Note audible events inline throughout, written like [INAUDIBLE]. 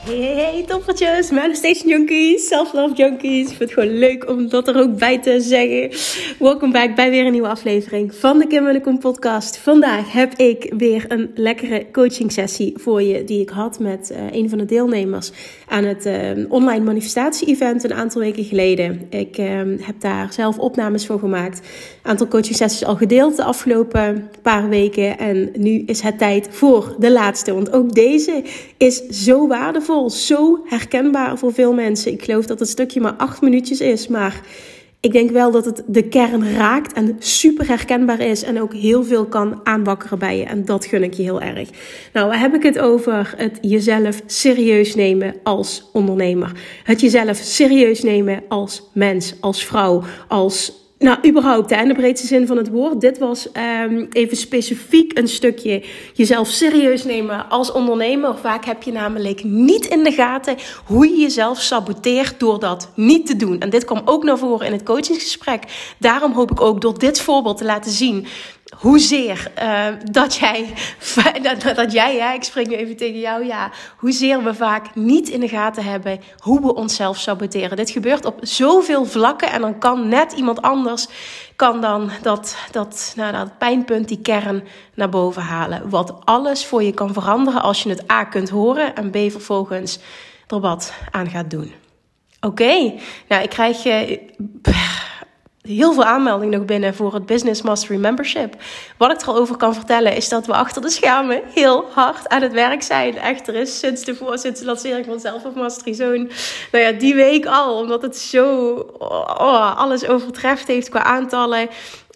Hey, hey, Manifestation Junkies, Self-Love Junkies. Ik vind het gewoon leuk om dat er ook bij te zeggen. Welkom back bij weer een nieuwe aflevering van de Kim en podcast. Vandaag heb ik weer een lekkere coaching sessie voor je die ik had met uh, een van de deelnemers aan het uh, online manifestatie-event een aantal weken geleden. Ik uh, heb daar zelf opnames voor gemaakt. Een aantal coaching sessies al gedeeld de afgelopen paar weken. En nu is het tijd voor de laatste, want ook deze is zo waardevol zo herkenbaar voor veel mensen. Ik geloof dat het stukje maar acht minuutjes is, maar ik denk wel dat het de kern raakt en super herkenbaar is en ook heel veel kan aanwakkeren bij je. En dat gun ik je heel erg. Nou, waar heb ik het over? Het jezelf serieus nemen als ondernemer. Het jezelf serieus nemen als mens, als vrouw, als nou, überhaupt, hè, in de breedste zin van het woord. Dit was um, even specifiek een stukje jezelf serieus nemen als ondernemer. Vaak heb je namelijk niet in de gaten hoe je jezelf saboteert door dat niet te doen. En dit kwam ook naar voren in het coachingsgesprek. Daarom hoop ik ook door dit voorbeeld te laten zien hoezeer uh, dat jij, [LAUGHS] dat, dat jij, ja, ik spreek nu even tegen jou, ja, hoezeer we vaak niet in de gaten hebben hoe we onszelf saboteren. Dit gebeurt op zoveel vlakken en dan kan net iemand anders, kan dan dat, dat, nou, dat pijnpunt, die kern naar boven halen. Wat alles voor je kan veranderen als je het A kunt horen en B vervolgens er wat aan gaat doen. Oké, nou ik krijg... Uh, heel veel aanmeldingen nog binnen voor het Business Mastery Membership. Wat ik er al over kan vertellen is dat we achter de schermen heel hard aan het werk zijn. Echt, er is sinds de, sinds de lancering van Self of Mastery zo'n, nou ja, die week al, omdat het zo oh, alles overtreft heeft qua aantallen.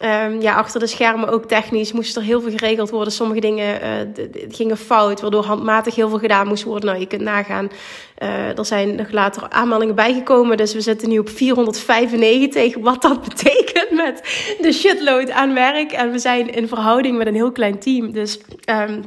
Um, ja, achter de schermen ook technisch moest er heel veel geregeld worden. Sommige dingen uh, gingen fout, waardoor handmatig heel veel gedaan moest worden. Nou, je kunt nagaan. Uh, er zijn nog later aanmeldingen bijgekomen. Dus we zitten nu op 495. Wat dat [LAUGHS] betekent met de shitload aan werk. En we zijn in verhouding met een heel klein team. Dus um,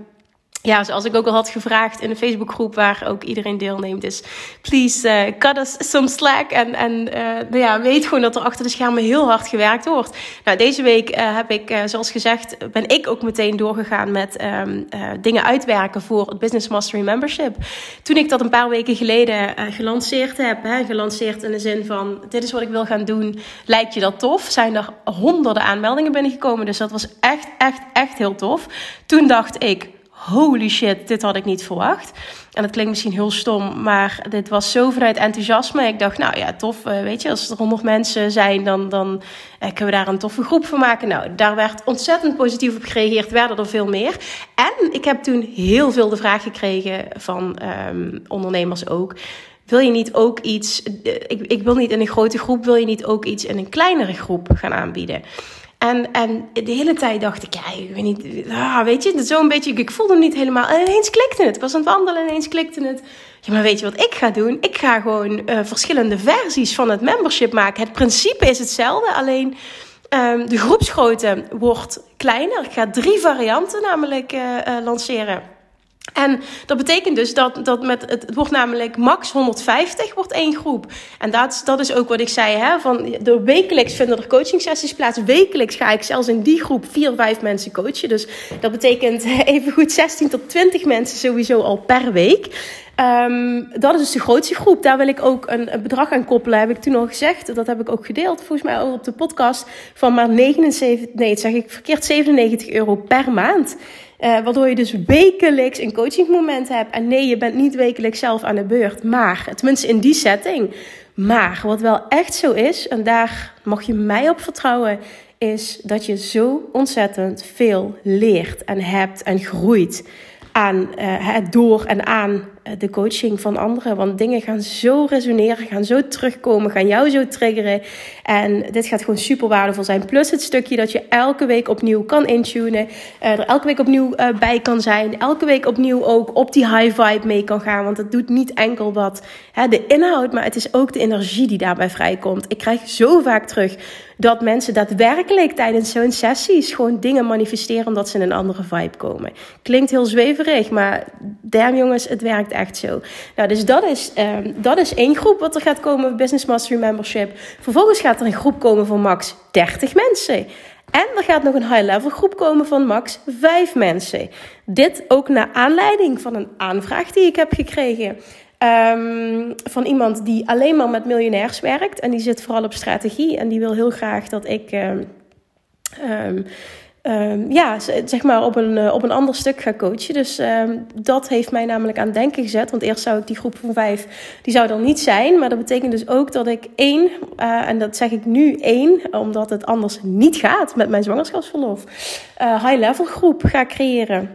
ja, zoals ik ook al had gevraagd in de Facebookgroep waar ook iedereen deelneemt, is please uh, cut us some slack. En, en uh, nou ja, weet gewoon dat er achter de schermen heel hard gewerkt wordt. Nou, deze week uh, heb ik, zoals gezegd, ben ik ook meteen doorgegaan met um, dingen uitwerken voor het Business Mastery Membership. Toen ik dat een paar weken geleden gelanceerd heb, hè, gelanceerd in de zin van: dit is wat ik wil gaan doen, lijkt je dat tof? Zijn er honderden aanmeldingen binnengekomen. Dus dat was echt, echt, echt heel tof. Toen dacht ik holy shit, dit had ik niet verwacht. En dat klinkt misschien heel stom, maar dit was zo vanuit enthousiasme. Ik dacht, nou ja, tof, eh, weet je, als er honderd mensen zijn, dan, dan eh, kunnen we daar een toffe groep van maken. Nou, daar werd ontzettend positief op gereageerd, werden er veel meer. En ik heb toen heel veel de vraag gekregen van um, ondernemers ook. Wil je niet ook iets, eh, ik, ik wil niet in een grote groep, wil je niet ook iets in een kleinere groep gaan aanbieden? En, en de hele tijd dacht ik, ja, ik weet niet, ah, weet je, zo'n beetje, ik voelde hem niet helemaal. En ineens klikte het. Ik was aan het wandelen en ineens klikte het. Ja, maar weet je wat ik ga doen? Ik ga gewoon uh, verschillende versies van het membership maken. Het principe is hetzelfde, alleen um, de groepsgrootte wordt kleiner. Ik ga drie varianten namelijk uh, uh, lanceren. En dat betekent dus dat, dat met het, wordt namelijk max 150 wordt één groep. En dat, dat is ook wat ik zei, hè, van de wekelijks vinden er coaching sessies plaats. Wekelijks ga ik zelfs in die groep vier, vijf mensen coachen. Dus dat betekent [LAUGHS] even goed 16 tot 20 mensen sowieso al per week. Um, dat is dus de grootste groep. Daar wil ik ook een, bedrag aan koppelen, heb ik toen al gezegd. Dat heb ik ook gedeeld, volgens mij ook op de podcast. Van maar 79, nee, zeg ik verkeerd, 97 euro per maand. Uh, waardoor je dus wekelijks een coachingmoment hebt. En nee, je bent niet wekelijks zelf aan de beurt. Maar, tenminste in die setting. Maar wat wel echt zo is, en daar mag je mij op vertrouwen, is dat je zo ontzettend veel leert en hebt en groeit aan uh, door en aan de coaching van anderen. Want dingen gaan zo resoneren, gaan zo terugkomen, gaan jou zo triggeren. En dit gaat gewoon super waardevol zijn. Plus het stukje dat je elke week opnieuw kan intunen. Uh, er elke week opnieuw uh, bij kan zijn. Elke week opnieuw ook op die high vibe mee kan gaan. Want het doet niet enkel wat hè, de inhoud, maar het is ook de energie die daarbij vrijkomt. Ik krijg zo vaak terug dat mensen daadwerkelijk tijdens zo'n sessies gewoon dingen manifesteren omdat ze in een andere vibe komen. Klinkt heel zweverig, maar damn jongens, het werkt echt zo. Nou, dus dat is, um, dat is één groep wat er gaat komen, Business Mastery Membership. Vervolgens gaat er een groep komen van max 30 mensen. En er gaat nog een high-level groep komen van max 5 mensen. Dit ook naar aanleiding van een aanvraag die ik heb gekregen. Um, van iemand die alleen maar met miljonairs werkt. En die zit vooral op strategie. En die wil heel graag dat ik. Um, um, ja, zeg maar op een, uh, op een ander stuk ga coachen. Dus um, dat heeft mij namelijk aan denken gezet. Want eerst zou ik die groep van vijf, die zou er niet zijn. Maar dat betekent dus ook dat ik één, uh, en dat zeg ik nu één, omdat het anders niet gaat met mijn zwangerschapsverlof, uh, high-level groep ga creëren.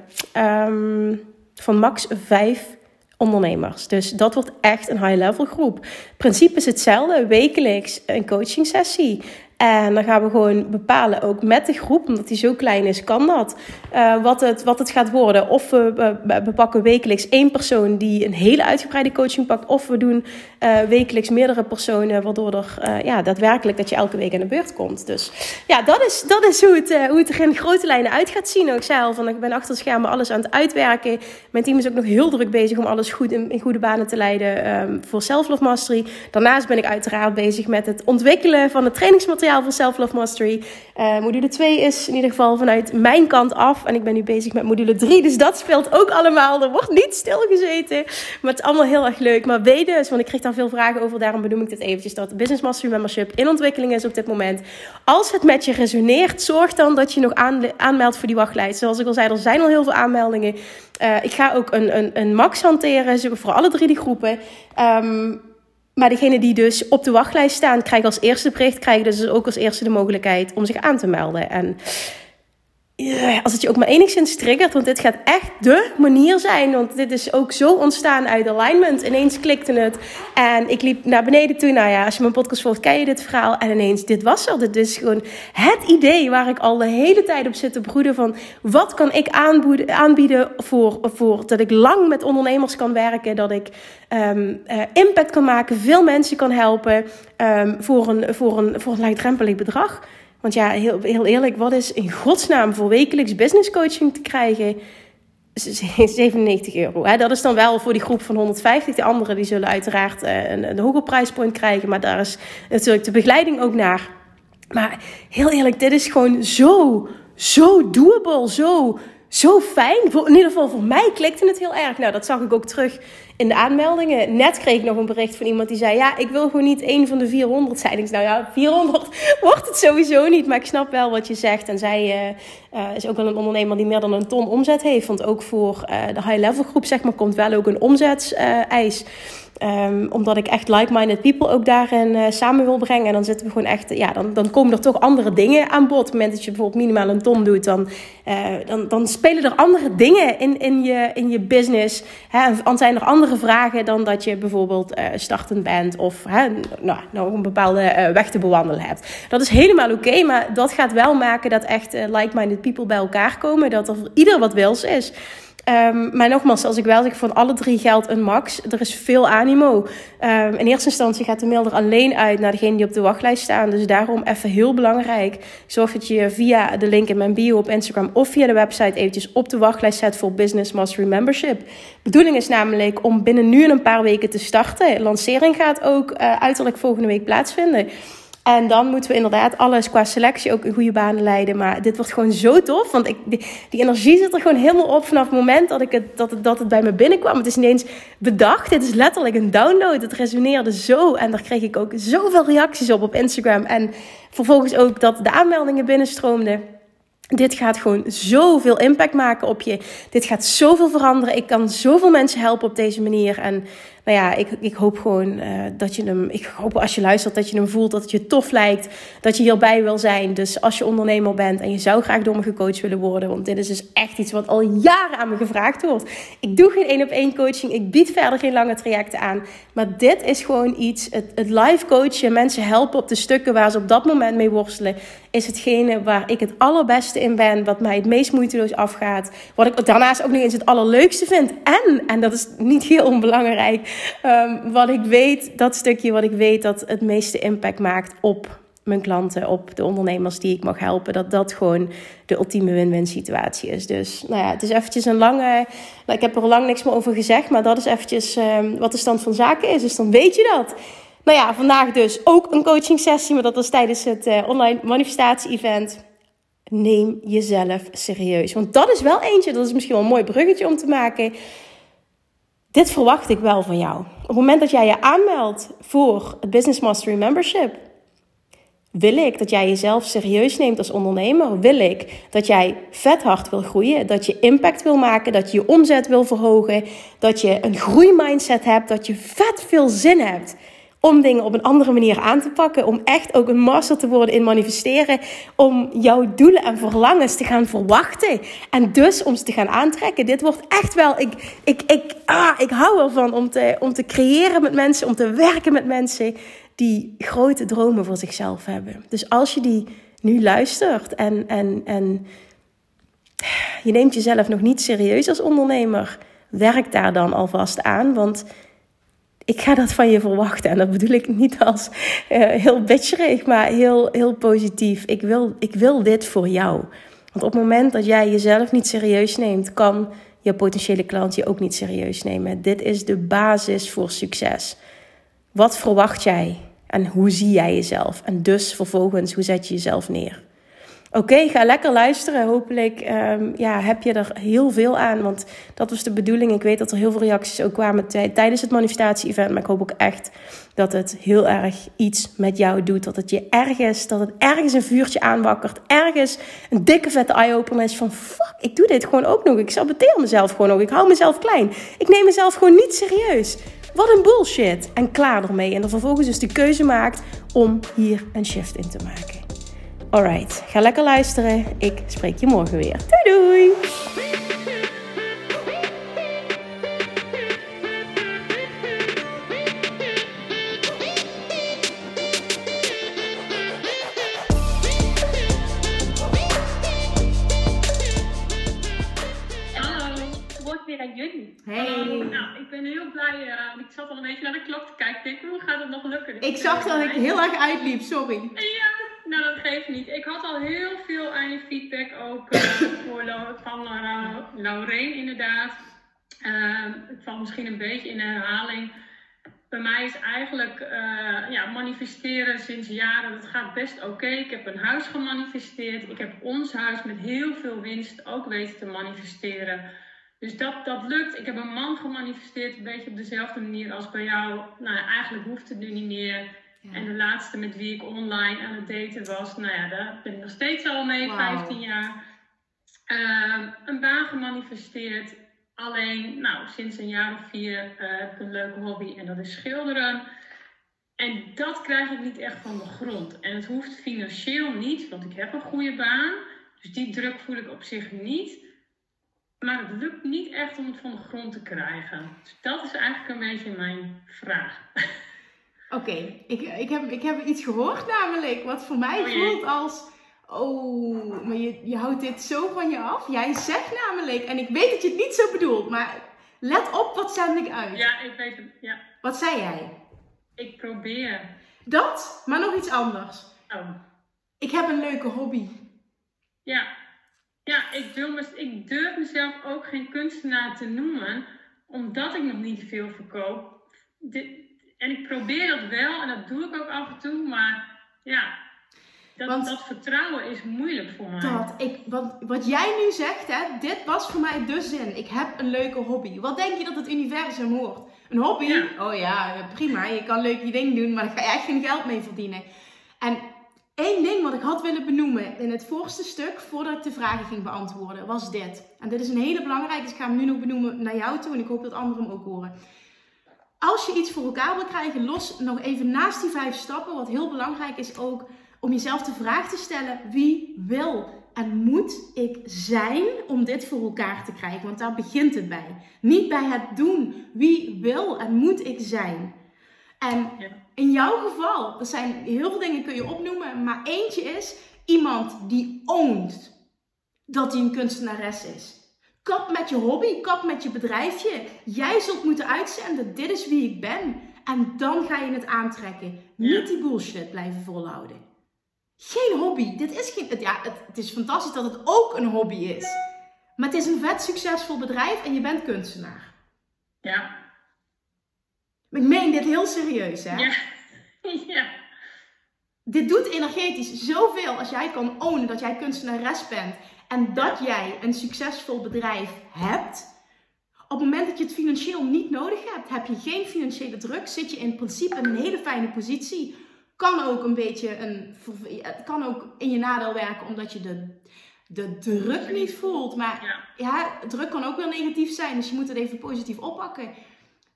Um, van max vijf ondernemers. Dus dat wordt echt een high-level groep. Het principe is hetzelfde, wekelijks een coaching sessie. En dan gaan we gewoon bepalen, ook met de groep, omdat die zo klein is, kan dat. Uh, wat, het, wat het gaat worden. Of we, we, we, pakken wekelijks één persoon die een hele uitgebreide coaching pakt. Of we doen uh, wekelijks meerdere personen, waardoor er uh, ja, daadwerkelijk dat je elke week aan de beurt komt. Dus ja, dat is, dat is hoe, het, hoe het er in grote lijnen uit gaat zien. Ook zelf, van ik ben achter het schermen alles aan het uitwerken. Mijn team is ook nog heel druk bezig om alles goed in, goede banen te leiden um, voor Self Mastery. Daarnaast ben ik uiteraard bezig met het ontwikkelen van het trainingsmateriaal voor Self Love Mastery. Uh, module 2 is in ieder geval vanuit mijn kant af. En ik ben nu bezig met module 3. Dus dat speelt ook allemaal. Er wordt niet stilgezeten. Maar het is allemaal heel erg leuk. Maar weet dus, want ik kreeg daar veel vragen over. Daarom benoem ik dit eventjes. Dat Business Mastery Membership in ontwikkeling is op dit moment. Als het met je resoneert, zorg dan dat je nog aan, aanmeldt voor die wachtlijst. Zoals ik al zei, er zijn al heel veel aanmeldingen. Uh, ik ga ook een, een, een max hanteren voor alle drie die groepen. Um, maar degene die dus op de wachtlijst staan, krijgen als eerste bericht, krijgen dus ook als eerste de mogelijkheid om zich aan te melden. En als het je ook maar enigszins triggert, want dit gaat echt de manier zijn. Want dit is ook zo ontstaan uit alignment. Ineens klikte het en ik liep naar beneden toe. Nou ja, als je mijn podcast volgt, ken je dit verhaal. En ineens, dit was er. Dit is gewoon het idee waar ik al de hele tijd op zit te broeden van... wat kan ik aanbieden voor, voor dat ik lang met ondernemers kan werken. Dat ik um, uh, impact kan maken, veel mensen kan helpen um, voor, een, voor, een, voor een laagdrempelig bedrag. Want ja, heel, heel eerlijk, wat is in godsnaam voor wekelijks business coaching te krijgen? 97 [LAUGHS] euro. Hè? Dat is dan wel voor die groep van 150. De anderen die zullen uiteraard uh, een, een hoger prijspoint krijgen. Maar daar is natuurlijk de begeleiding ook naar. Maar heel eerlijk, dit is gewoon zo, zo doable. Zo, zo fijn. In ieder geval voor mij klikte het heel erg. Nou, dat zag ik ook terug in de aanmeldingen. Net kreeg ik nog een bericht van iemand die zei: Ja, ik wil gewoon niet een van de 400 zijn. Ik nou ja, 400 [LAUGHS] wordt het sowieso niet. Maar ik snap wel wat je zegt. En zij uh, uh, is ook wel een ondernemer die meer dan een ton omzet heeft. Want ook voor uh, de high-level groep, zeg maar, komt wel ook een omzetseis. Um, omdat ik echt like-minded people ook daarin uh, samen wil brengen. En dan zitten we gewoon echt, ja, dan, dan komen er toch andere dingen aan bod. Op het moment dat je bijvoorbeeld minimaal een ton doet, dan, uh, dan, dan spelen er andere dingen in, in, je, in je business. Hè? Dan zijn er andere vragen dan dat je bijvoorbeeld uh, startend bent of hè, nou, nog een bepaalde weg te bewandelen hebt. Dat is helemaal oké, maar dat gaat wel maken dat echt like-minded people bij elkaar komen. Dat er ieder wat wils is. Um, maar nogmaals, als ik wel zeg van alle drie geldt een max. Er is veel animo. Um, in eerste instantie gaat de mail er alleen uit naar degene die op de wachtlijst staan. Dus daarom even heel belangrijk. Zorg dat je via de link in mijn bio op Instagram of via de website eventjes op de wachtlijst zet voor Business Mastery Membership. Bedoeling is namelijk om binnen nu en een paar weken te starten. Lancering gaat ook uh, uiterlijk volgende week plaatsvinden. En dan moeten we inderdaad alles qua selectie ook in goede banen leiden. Maar dit wordt gewoon zo tof. Want ik, die, energie zit er gewoon helemaal op vanaf het moment dat, ik het, dat, het, dat het bij me binnenkwam. Het is niet eens bedacht. Het is letterlijk een download. Het resoneerde zo. En daar kreeg ik ook zoveel reacties op op Instagram. En vervolgens ook dat de aanmeldingen binnenstroomden. Dit gaat gewoon zoveel impact maken op je. Dit gaat zoveel veranderen. Ik kan zoveel mensen helpen op deze manier. En nou ja, ik, ik hoop gewoon uh, dat je hem, ik hoop als je luistert dat je hem voelt, dat het je tof lijkt, dat je hierbij wil zijn. Dus als je ondernemer bent en je zou graag door me gecoacht willen worden, want dit is dus echt iets wat al jaren aan me gevraagd wordt. Ik doe geen één op één coaching, ik bied verder geen lange trajecten aan, maar dit is gewoon iets, het, het live coachen, mensen helpen op de stukken waar ze op dat moment mee worstelen, is hetgene waar ik het allerbeste in ben, wat mij het meest moeiteloos afgaat, wat ik daarnaast ook nog eens het allerleukste vind. En, en dat is niet heel onbelangrijk, um, wat ik weet, dat stukje wat ik weet dat het meeste impact maakt op mijn klanten, op de ondernemers die ik mag helpen, dat dat gewoon de ultieme win-win situatie is. Dus nou ja, het is eventjes een lange, nou, ik heb er lang niks meer over gezegd, maar dat is eventjes um, wat de stand van zaken is. Dus dan weet je dat. Nou ja, vandaag dus ook een coaching sessie, maar dat was tijdens het uh, online manifestatie-event. Neem jezelf serieus. Want dat is wel eentje, dat is misschien wel een mooi bruggetje om te maken. Dit verwacht ik wel van jou. Op het moment dat jij je aanmeldt voor het Business Mastery Membership, wil ik dat jij jezelf serieus neemt als ondernemer? Wil ik dat jij vet hard wil groeien? Dat je impact wil maken? Dat je je omzet wil verhogen? Dat je een groeimindset hebt? Dat je vet veel zin hebt? Om dingen op een andere manier aan te pakken. Om echt ook een master te worden in manifesteren. Om jouw doelen en verlangens te gaan verwachten. En dus om ze te gaan aantrekken. Dit wordt echt wel. Ik, ik, ik, ah, ik hou ervan om te, om te creëren met mensen. Om te werken met mensen die grote dromen voor zichzelf hebben. Dus als je die nu luistert en, en, en je neemt jezelf nog niet serieus als ondernemer. Werk daar dan alvast aan. Want ik ga dat van je verwachten. En dat bedoel ik niet als uh, heel bitcherig, maar heel, heel positief. Ik wil, ik wil dit voor jou. Want op het moment dat jij jezelf niet serieus neemt, kan je potentiële klant je ook niet serieus nemen. Dit is de basis voor succes. Wat verwacht jij en hoe zie jij jezelf? En dus vervolgens, hoe zet je jezelf neer? Oké, ga lekker luisteren. Hopelijk um, ja, heb je er heel veel aan. Want dat was de bedoeling. Ik weet dat er heel veel reacties ook kwamen tijdens het manifestatie-event. Maar ik hoop ook echt dat het heel erg iets met jou doet. Dat het je ergens, dat het ergens een vuurtje aanwakkert. Ergens een dikke vette eye-opener is van... Fuck, ik doe dit gewoon ook nog. Ik saboteer mezelf gewoon ook. Ik hou mezelf klein. Ik neem mezelf gewoon niet serieus. Wat een bullshit. En klaar ermee. En dan vervolgens dus de keuze maakt om hier een shift in te maken. Alright, ga lekker luisteren. Ik spreek je morgen weer. Doei doei! Hey. Nou, ik ben heel blij. Uh, ik zat al een beetje naar de klok te kijken. Ik denk, hoe gaat het nog lukken? Ik zag dat ik heel erg uitliep, sorry. Ja, nou, dat geeft niet. Ik had al heel veel aan je feedback ook [COUGHS] uh, voor van uh, Laureen inderdaad. Uh, het valt misschien een beetje in herhaling. Bij mij is eigenlijk ja, manifesteren sinds jaren, dat gaat best oké. Ik heb een huis gemanifesteerd. Ik heb ons huis met heel veel winst ook weten te manifesteren. Dus dat, dat lukt. Ik heb een man gemanifesteerd, een beetje op dezelfde manier als bij jou. Nou, eigenlijk hoeft het nu niet meer. En de laatste met wie ik online aan het daten was, nou ja, daar ben ik nog steeds al mee, 15 jaar. Uh, een baan gemanifesteerd. Alleen, nou, sinds een jaar of vier uh, heb ik een leuke hobby en dat is schilderen. En dat krijg ik niet echt van de grond. En het hoeft financieel niet, want ik heb een goede baan. Dus die druk voel ik op zich niet. Maar het lukt niet echt om het van de grond te krijgen. Dus dat is eigenlijk een beetje mijn vraag. [LAUGHS] Oké, ik, ik, heb, ik heb iets gehoord namelijk, wat voor mij oh voelt als... Oh, maar je, je houdt dit zo van je af. Jij zegt namelijk, en ik weet dat je het niet zo bedoelt, maar let op, wat zend ik uit? Ja, ik weet het, ja. Wat zei jij? Ik probeer. Dat, maar nog iets anders. Oh. Ik heb een leuke hobby. Ja, ja ik, durf, ik durf mezelf ook geen kunstenaar te noemen, omdat ik nog niet veel verkoop. En ik probeer dat wel en dat doe ik ook af en toe, maar ja, dat, Want, dat vertrouwen is moeilijk voor mij. Dat, ik, wat, wat jij nu zegt, hè, dit was voor mij de zin. Ik heb een leuke hobby. Wat denk je dat het universum hoort? Een hobby? Oh ja, prima. Je kan leuk je ding doen, maar daar ga je echt geen geld mee verdienen. En één ding wat ik had willen benoemen in het voorste stuk, voordat ik de vragen ging beantwoorden, was dit. En dit is een hele belangrijke, dus ik ga hem nu nog benoemen naar jou toe en ik hoop dat anderen hem ook horen. Als je iets voor elkaar wil krijgen, los nog even naast die vijf stappen, wat heel belangrijk is ook om jezelf de vraag te stellen: wie wil en moet ik zijn om dit voor elkaar te krijgen? Want daar begint het bij. Niet bij het doen. Wie wil en moet ik zijn? En in jouw geval, er zijn heel veel dingen kun je opnoemen, maar eentje is iemand die oont dat hij een kunstenares is. Kap met je hobby, kap met je bedrijfje. Jij zult moeten uitzenden, dit is wie ik ben. En dan ga je het aantrekken. Niet die bullshit blijven volhouden. Geen hobby. Dit is geen. Ja, het, het is fantastisch dat het ook een hobby is. Maar het is een vet succesvol bedrijf en je bent kunstenaar. Ja. Ik meen dit heel serieus, hè? Ja. [LAUGHS] ja. Dit doet energetisch zoveel als jij kan ownen dat jij kunstenares bent en dat jij een succesvol bedrijf hebt. Op het moment dat je het financieel niet nodig hebt, heb je geen financiële druk, zit je in principe in een hele fijne positie. Kan ook een beetje een. Het kan ook in je nadeel werken omdat je de, de druk niet voelt. Maar ja. druk kan ook wel negatief zijn, dus je moet het even positief oppakken.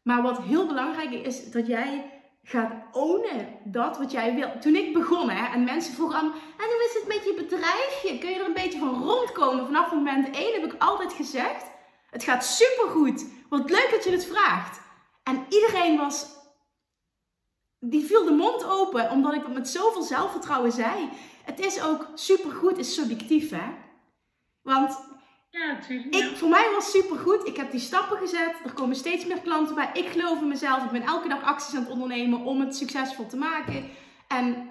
Maar wat heel belangrijk is, dat jij gaat ownen dat wat jij wil. Toen ik begon, hè, en mensen vroegen aan, en hoe is het met je bedrijfje? Kun je er een beetje van rondkomen? Vanaf moment 1 heb ik altijd gezegd, het gaat supergoed. Wat leuk dat je het vraagt. En iedereen was, die viel de mond open, omdat ik het met zoveel zelfvertrouwen zei. Het is ook supergoed, is subjectief, hè. Want ja, natuurlijk. Ik, voor mij was het supergoed. Ik heb die stappen gezet. Er komen steeds meer klanten bij. Ik geloof in mezelf. Ik ben elke dag acties aan het ondernemen om het succesvol te maken. En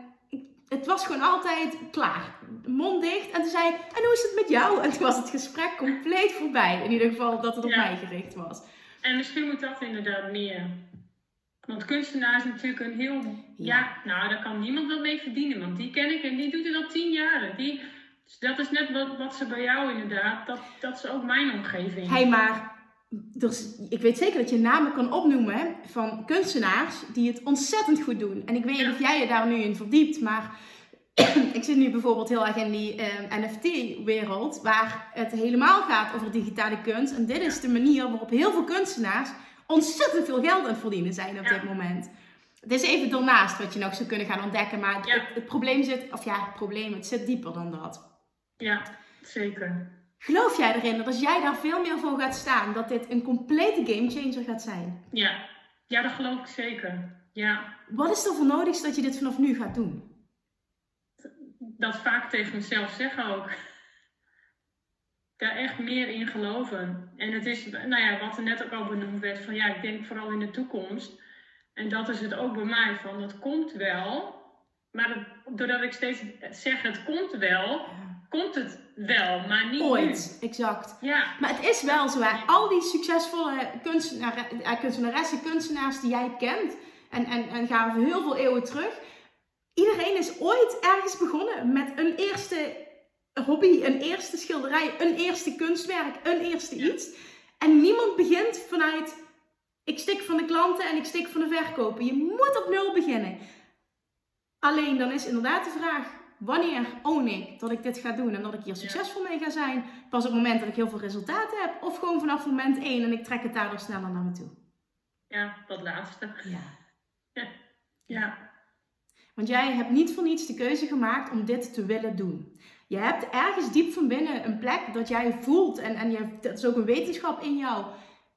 het was gewoon altijd klaar. Mond dicht. En toen zei ik, en hoe is het met jou? En toen was het gesprek compleet voorbij. In ieder geval dat het op mij gericht was. En misschien moet dat inderdaad meer. Want kunstenaar is natuurlijk een heel... Ja, nou, daar kan niemand wat mee verdienen. Want die ken ik en die doet het al tien jaar. Die dus dat is net wat, wat ze bij jou inderdaad, dat, dat is ook mijn omgeving. Hey, maar dus, ik weet zeker dat je namen kan opnoemen van kunstenaars die het ontzettend goed doen. En ik weet niet of jij je daar nu in verdiept, maar [CLEARS THROAT] ik zit nu bijvoorbeeld heel erg in die uh, eh, NFT-wereld, waar het helemaal gaat over digitale kunst. En dit is de manier waarop heel veel kunstenaars ontzettend veel geld aan het verdienen zijn op dit moment. Het is even daarnaast wat je nog zou kunnen gaan ontdekken, maar het, het, probleem zit, of ja, het probleem, het zit dieper dan dat. Ja, zeker. Geloof jij erin dat als jij daar veel meer voor gaat staan, dat dit een complete gamechanger gaat zijn? Ja. ja, dat geloof ik zeker. Ja. Wat is er voor nodig dat je dit vanaf nu gaat doen? Dat vaak tegen mezelf zeggen ook. Daar echt meer in geloven. En het is, nou ja, wat er net ook al benoemd werd, van ja, ik denk vooral in de toekomst. En dat is het ook bij mij, van dat komt wel. Maar doordat ik steeds zeg het komt wel, komt het wel, maar niet Ooit, exact. Ja. Maar het is wel zo, hè. al die succesvolle kunstenaar, eh, kunstenaressen, kunstenaars die jij kent, en, en, en gaan we heel veel eeuwen terug. Iedereen is ooit ergens begonnen met een eerste hobby, een eerste schilderij, een eerste kunstwerk, een eerste iets. En niemand begint vanuit, ik stik van de klanten en ik stik van de verkopen. Je moet op nul beginnen. Alleen dan is inderdaad de vraag, wanneer own ik dat ik dit ga doen en dat ik hier succesvol mee ga zijn? Pas op het moment dat ik heel veel resultaten heb? Of gewoon vanaf moment 1 en ik trek het daardoor sneller naar me toe? Ja, dat laatste. Ja. ja. ja. Want jij hebt niet voor niets de keuze gemaakt om dit te willen doen. Je hebt ergens diep van binnen een plek dat jij voelt en, en je, dat is ook een wetenschap in jou.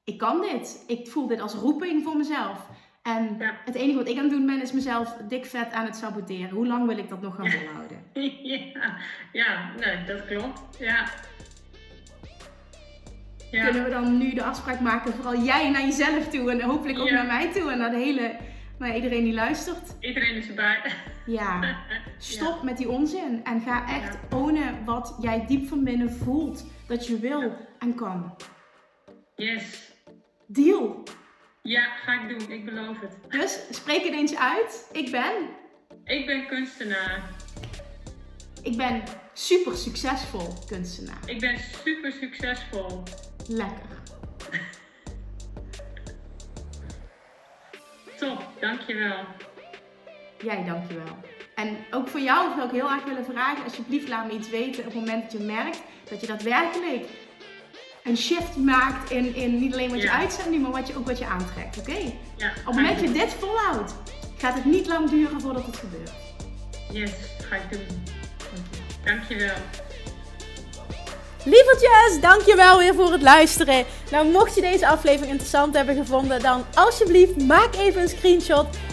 Ik kan dit. Ik voel dit als roeping voor mezelf. En het enige wat ik aan het doen ben, is mezelf dik vet aan het saboteren. Hoe lang wil ik dat nog gaan volhouden? [LAUGHS] ja, ja nee, dat klopt. Ja. ja. Kunnen we dan nu de afspraak maken, vooral jij naar jezelf toe en hopelijk ook naar mij toe en naar de hele, naar iedereen die luistert? Iedereen is erbij. Ja, [LAUGHS] stop met die onzin en ga echt ownen wat jij diep van binnen voelt dat je wil en kan. Yes. Deal. Ja, ga ik doen. Ik beloof het. Dus spreek het eens uit. Ik ben. Ik ben kunstenaar. Ik ben super succesvol kunstenaar. Ik ben super succesvol. Lekker. Top, dankjewel. Jij dankjewel. En ook voor jou zou ik heel erg willen vragen, alsjeblieft laat me iets weten op het moment dat je merkt dat je daadwerkelijk een shift maakt in, in niet alleen wat je uitzendt, maar wat je, ook wat je aantrekt. Oké? Ja, Op het moment dat je dit volhoudt, gaat het niet lang duren voordat het gebeurt. Yes, ga ik doen. Dankjewel. Lievertjes, dankjewel weer voor het luisteren. Nou, mocht je deze aflevering interessant hebben gevonden, dan alsjeblieft maak even een screenshot